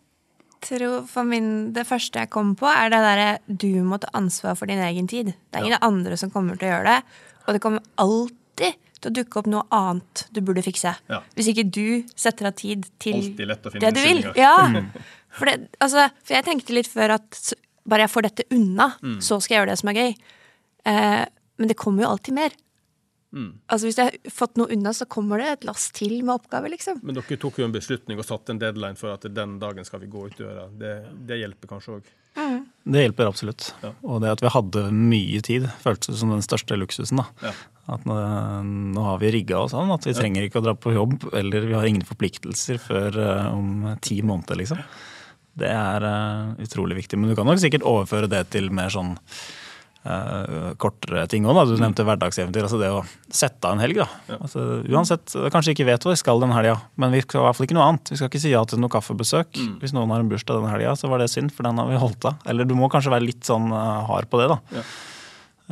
tror for min, Det første jeg kommer på, er det derre du må ta ansvar for din egen tid. Det er ingen andre som kommer til å gjøre det. Og det kommer alltid til å dukke opp noe annet du burde fikse. Ja. Hvis ikke du setter av tid til det du vil. Ja. For, det, altså, for jeg tenkte litt før at bare jeg får dette unna, Mm. så skal jeg gjøre det som er gøy. Eh, men det kommer jo alltid mer. Mm. Altså Hvis jeg har fått noe unna, så kommer det et lass til med oppgaver, liksom. Men dere tok jo en beslutning og satte en deadline for at den dagen skal vi gå ut døra. Det, det hjelper kanskje òg. Det hjelper absolutt. Ja. Og det at vi hadde mye tid, føltes som den største luksusen. da. Ja. At nå, nå har vi rigga oss sånn at vi trenger ikke å dra på jobb, eller vi har ingen forpliktelser før uh, om ti måneder, liksom. Det er uh, utrolig viktig. Men du kan nok sikkert overføre det til mer sånn eh, kortere ting òg. Du nevnte hverdagseventyr. altså Det å sette av en helg. da. Altså, uansett, Kanskje ikke vet hvor vi skal den helga, men vi skal i hvert fall ikke noe annet. Vi skal ikke si ja til noe kaffebesøk. Hvis noen har en bursdag den helga, så var det synd, for den har vi holdt av. Eller du må kanskje være litt sånn eh, hard på det, da. Ja.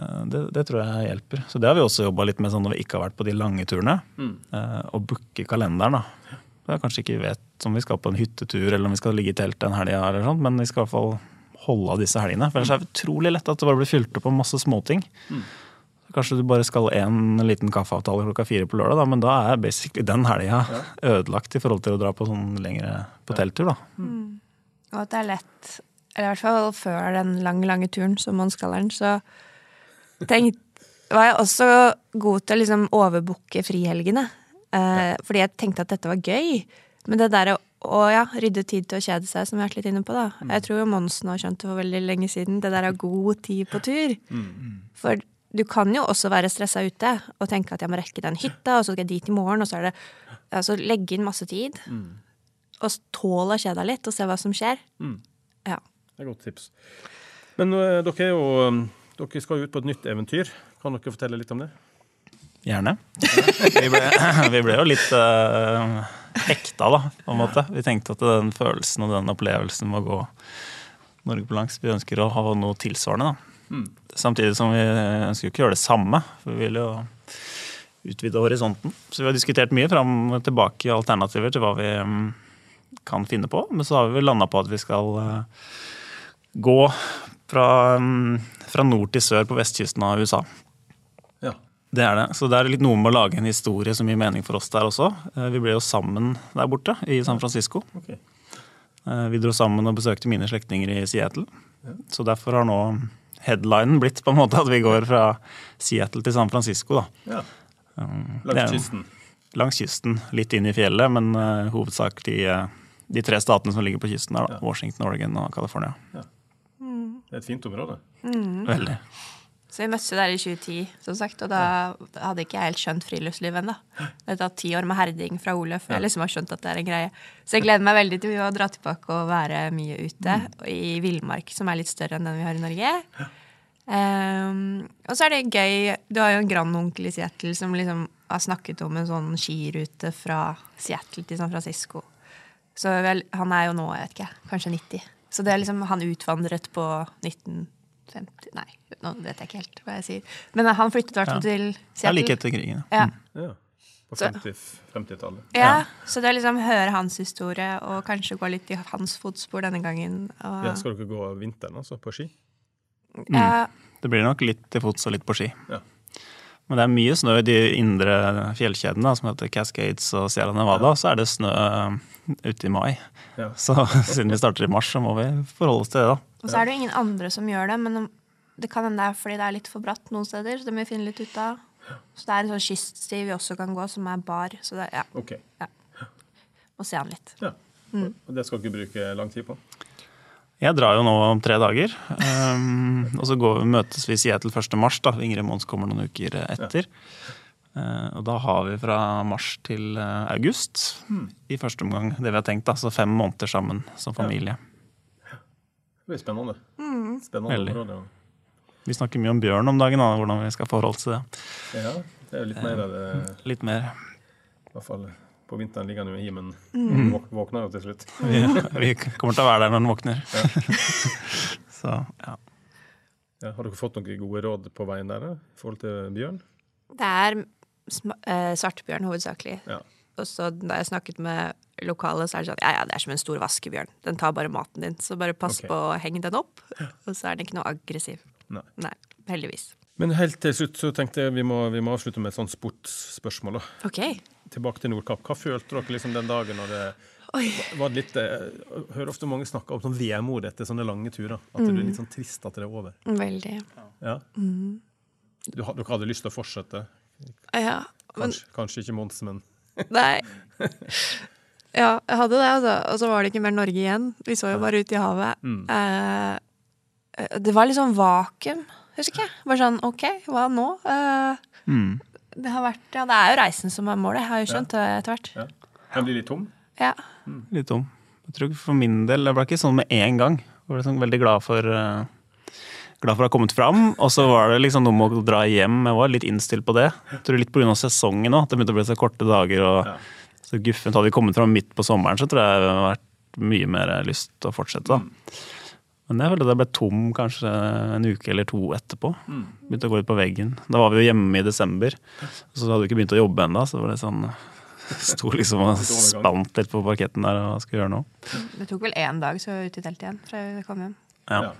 Eh, Det, det tror jeg hjelper. Så det har vi også jobba litt med sånn når vi ikke har vært på de lange turene. Mm. Å booke kalenderen, da. Jeg kanskje ikke vet om vi skal på en hyttetur eller om vi skal ligge i telt den helga, men vi skal i hvert fall holde av disse helgene. For ellers er det utrolig lett at det bare blir fylt opp av masse småting. Mm. Kanskje du bare skal en liten kaffeavtale klokka fire på lørdag, da, men da er basically den helga ødelagt i forhold til å dra på sånn lengre på telttur. da. Og at det er lett, eller i hvert fall før den lange, lange turen som man skal den, så tenk, var jeg også god til å liksom overbooke frihelgene. Eh, fordi jeg tenkte at dette var gøy. Men det der å å ja, rydde tid til å kjede seg, som vi har vært litt inne på, da. Jeg tror jo Monsen har skjønt det for veldig lenge siden. Det der er god tid på tur. For du kan jo også være stressa ute og tenke at jeg må rekke den hytta, og så skal jeg dit i morgen, og så er det Altså legge inn masse tid. Og tåle å kjede deg litt og se hva som skjer. Ja. Det er godt tips. Men uh, dere, er jo, um, dere skal jo ut på et nytt eventyr. Kan dere fortelle litt om det? Gjerne. Vi ble, vi ble jo litt uh, hekta, da, på en måte. Vi tenkte at den følelsen og den opplevelsen må gå Norge på langs Vi ønsker å ha noe tilsvarende, da. Samtidig som vi ønsker ikke å gjøre det samme. For vi vil jo utvide horisonten. Så vi har diskutert mye fram og tilbake i alternativer til hva vi mm, kan finne på. Men så har vi landa på at vi skal eh, gå fra, mm, fra nord til sør på vestkysten av USA. Ja. Det er det. Så det er litt noe med å lage en historie som gir mening for oss der også. Eh, Vi ble jo sammen der borte, i San Francisco. Ok. Eh, Vi dro sammen og besøkte mine slektninger i Seattle. Så derfor har nå headlinen blitt på en måte at vi går fra Seattle til San Francisco. da. ja. Um, Langs kysten. Langs kysten, litt inn i fjellet, men uh, hovedsak de, eh, de tre statene som ligger på kysten der. da. Washington, Oregon og California. Det er et fint område. Veldig. Så vi møttes jo der i 2010, som sagt, og da hadde ikke jeg helt skjønt friluftsliv ennå. Det har tatt ti år med herding fra Ole før jeg liksom har skjønt at det er en greie. Så jeg gleder meg veldig til å dra tilbake og være mye ute i villmark, som er litt større enn den vi har i Norge. Um, og så er det gøy Du har jo en grandonkel i Seattle som liksom har snakket om en sånn skirute fra Seattle til San Francisco. Så vel, han er jo nå, jeg vet ikke, kanskje 90. Så det er liksom, han utvandret på 1950 Nei, nå vet jeg ikke helt hva jeg sier. Men han flyttet i hvert fall Ja. til Seattle. like etter krigen. Ja. Ja. På Så- 50 50-tallet. Ja, så det er liksom høre hans historie og kanskje gå litt i hans fotspor denne gangen. Og, Ja, skal dere gå vinteren, altså, på ski? ja, Det blir nok litt til fots og litt på ski. Ja. Men det er mye snø i de indre fjellkjedene som heter Cascades og Sierra Nevada. Så er det snø eh, ute i mai. Ja. Så siden vi starter i mars, så må vi forholde oss til det, da. Og så er det jo ingen andre som gjør det, men det kan hende det er fordi det er litt for bratt noen steder. Så det må vi finne litt ut av. Så det er en sånn kyststi vi også kan gå, som er bar. Så det, ja, OK. må se an litt. Ja. Og det skal du ikke bruke lang tid på? Jeg drar jo nå om tre dager. Um, og så går, møtes vi i Seattle 1. mars. da. Ingrid Mons kommer noen uker etter. Eh, og da har vi fra mars til august august i første omgang det vi har tenkt. da, Så fem måneder sammen som familie. Det blir spennende. Spennende Veldig. område. Vi snakker mye om bjørn om dagen, da, hvordan vi skal forholde oss til det. Ja, det er jo litt mer av det, Litt mer. i hvert fall på vinteren ligger han jo i men Mm. Våkner jo til slutt. Vi, vi kommer til å være der når han våkner. Så ja. Ja, har dere fått noen gode råd på veien der i forhold til bjørn? Det er svartbjørn eh, hovedsakelig. Ja. Og så da jeg snakket med lokale, så er det sånn ja ja, det er som en stor vaskebjørn. Den tar bare maten din, så bare pass okay. på å henge den opp. Og så er den ikke noe aggressiv. Nei. Nei, heldigvis. Men helt til slutt så tenkte jeg vi må, vi må avslutte med et sånt sportsspørsmål. da. OK. Tilbake til Nordkapp. Hva følte dere liksom den dagen når det Oi. var litt eh, Jeg hører ofte mange snakke om sånn vemod etter sånne lange turer. At det er litt sånn trist at det er over. Veldig. Ja. Du, dere hadde lyst til å fortsette? Ja. Men Kanskje, kanskje ikke Mons, men Nei. Ja, jeg hadde det, altså. Og så var det ikke mer Norge igjen. Vi så jo bare ut i havet. Eh, det var litt sånn vakuum, husker jeg. Bare sånn OK, hva nå? Eh, Mm. det har vært Ja, det er jo reisen som er målet, jeg har jo skjønt det etter hvert. ja. Blir litt tom? Ja. Litt tom. Jeg tror For min del, det ble ikke sånn med en gang. Jeg ble sånn veldig glad for uh Glad for å ha kommet fram. Og så var det liksom noe med å dra hjem. Jeg var litt innstilt på det. Jeg tror Litt pga. sesongen òg. Det begynte å bli så korte dager. og Ja. Så guffent. Hadde vi kommet fram midt på sommeren, så tror jeg det hadde vært mye mer lyst til å fortsette. da. Men jeg følte det ble tom kanskje en uke eller to etterpå. Begynte å gå ut på veggen. Da var vi jo hjemme i desember, så hadde vi ikke begynt å jobbe ennå. Så det var det sånn Sto liksom og spant litt på parketten der og skulle gjøre noe. Det tok vel én dag, så var vi ute i teltet igjen fra vi kom hjem. Ja. Ja.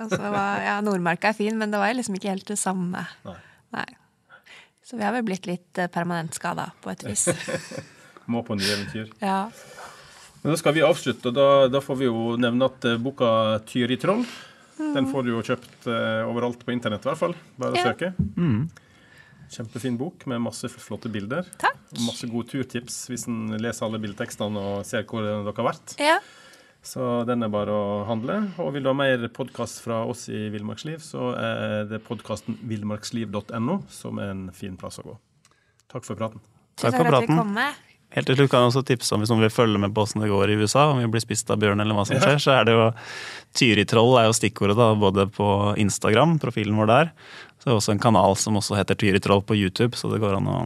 Altså, og så var, ja, Nordmarka er fin, men det var liksom ikke helt det samme. Nei. Nei. Så vi har vel blitt litt eh, permanent skada, på et vis. Må på nye eventyr. Ja. Men da skal vi avslutte, og da, da får vi jo nevne at boka boka 'Tyri troll' den får du jo kjøpt uh, overalt på internett, i hvert fall. Bare å søke. søke. Kjempefin bok med masse flotte bilder. Takk. Og masse gode turtips hvis en leser alle bildetekstene og ser hvor dere har vært. ja. Så den er bare å handle. Og vil du ha mer podkast fra oss i Villmarksliv, så er det podkasten villmarksliv.no som er en fin plass å gå. Takk for praten. Takk for praten. Helt til slutt kan jeg også tipse om hvis noen vil følge med på åssen det går i USA, om vi blir spist av bjørn eller hva som skjer, så er det jo Tyritroll er jo stikkordet da, både på Instagram, profilen vår der. Så er det også en kanal som også heter Tyritroll på YouTube, så det går an å,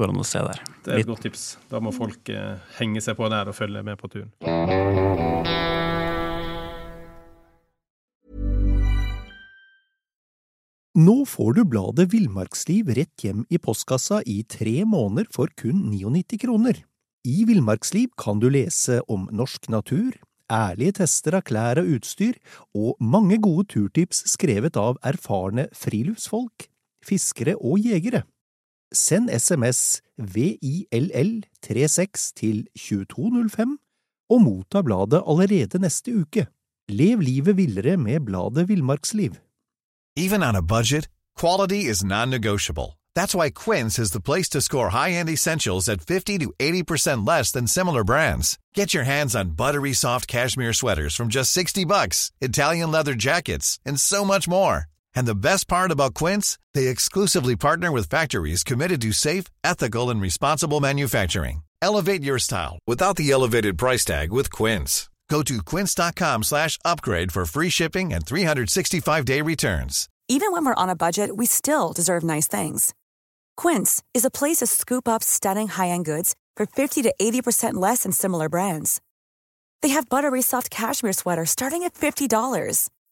går an å se der. Det er et godt tips. Da må folk eh, henge seg på der og følge med på turen. Nå får du bladet Villmarksliv rett hjem i postkassa i tre måneder for kun 99 kroner. I Villmarksliv kan du lese om norsk natur, ærlige tester av klær og utstyr, og mange gode turtips skrevet av erfarne friluftsfolk, fiskere og jegere. Send SMS VILL36 til 2205 og motta bladet allerede neste uke. Lev livet villere med bladet Villmarksliv. Even on a budget, quality is non-negotiable. That's why Quince is the place to score high-end essentials at 50 to 80% less than similar brands. Get your hands on buttery soft cashmere sweaters from just 60 bucks, Italian leather jackets, and so much more. And the best part about Quince, they exclusively partner with factories committed to safe, ethical, and responsible manufacturing. Elevate your style without the elevated price tag with Quince. Go to quince.com slash upgrade for free shipping and 365-day returns. Even when we're on a budget, we still deserve nice things. Quince is a place to scoop up stunning high-end goods for 50 to 80% less than similar brands. They have buttery soft cashmere sweaters starting at $50,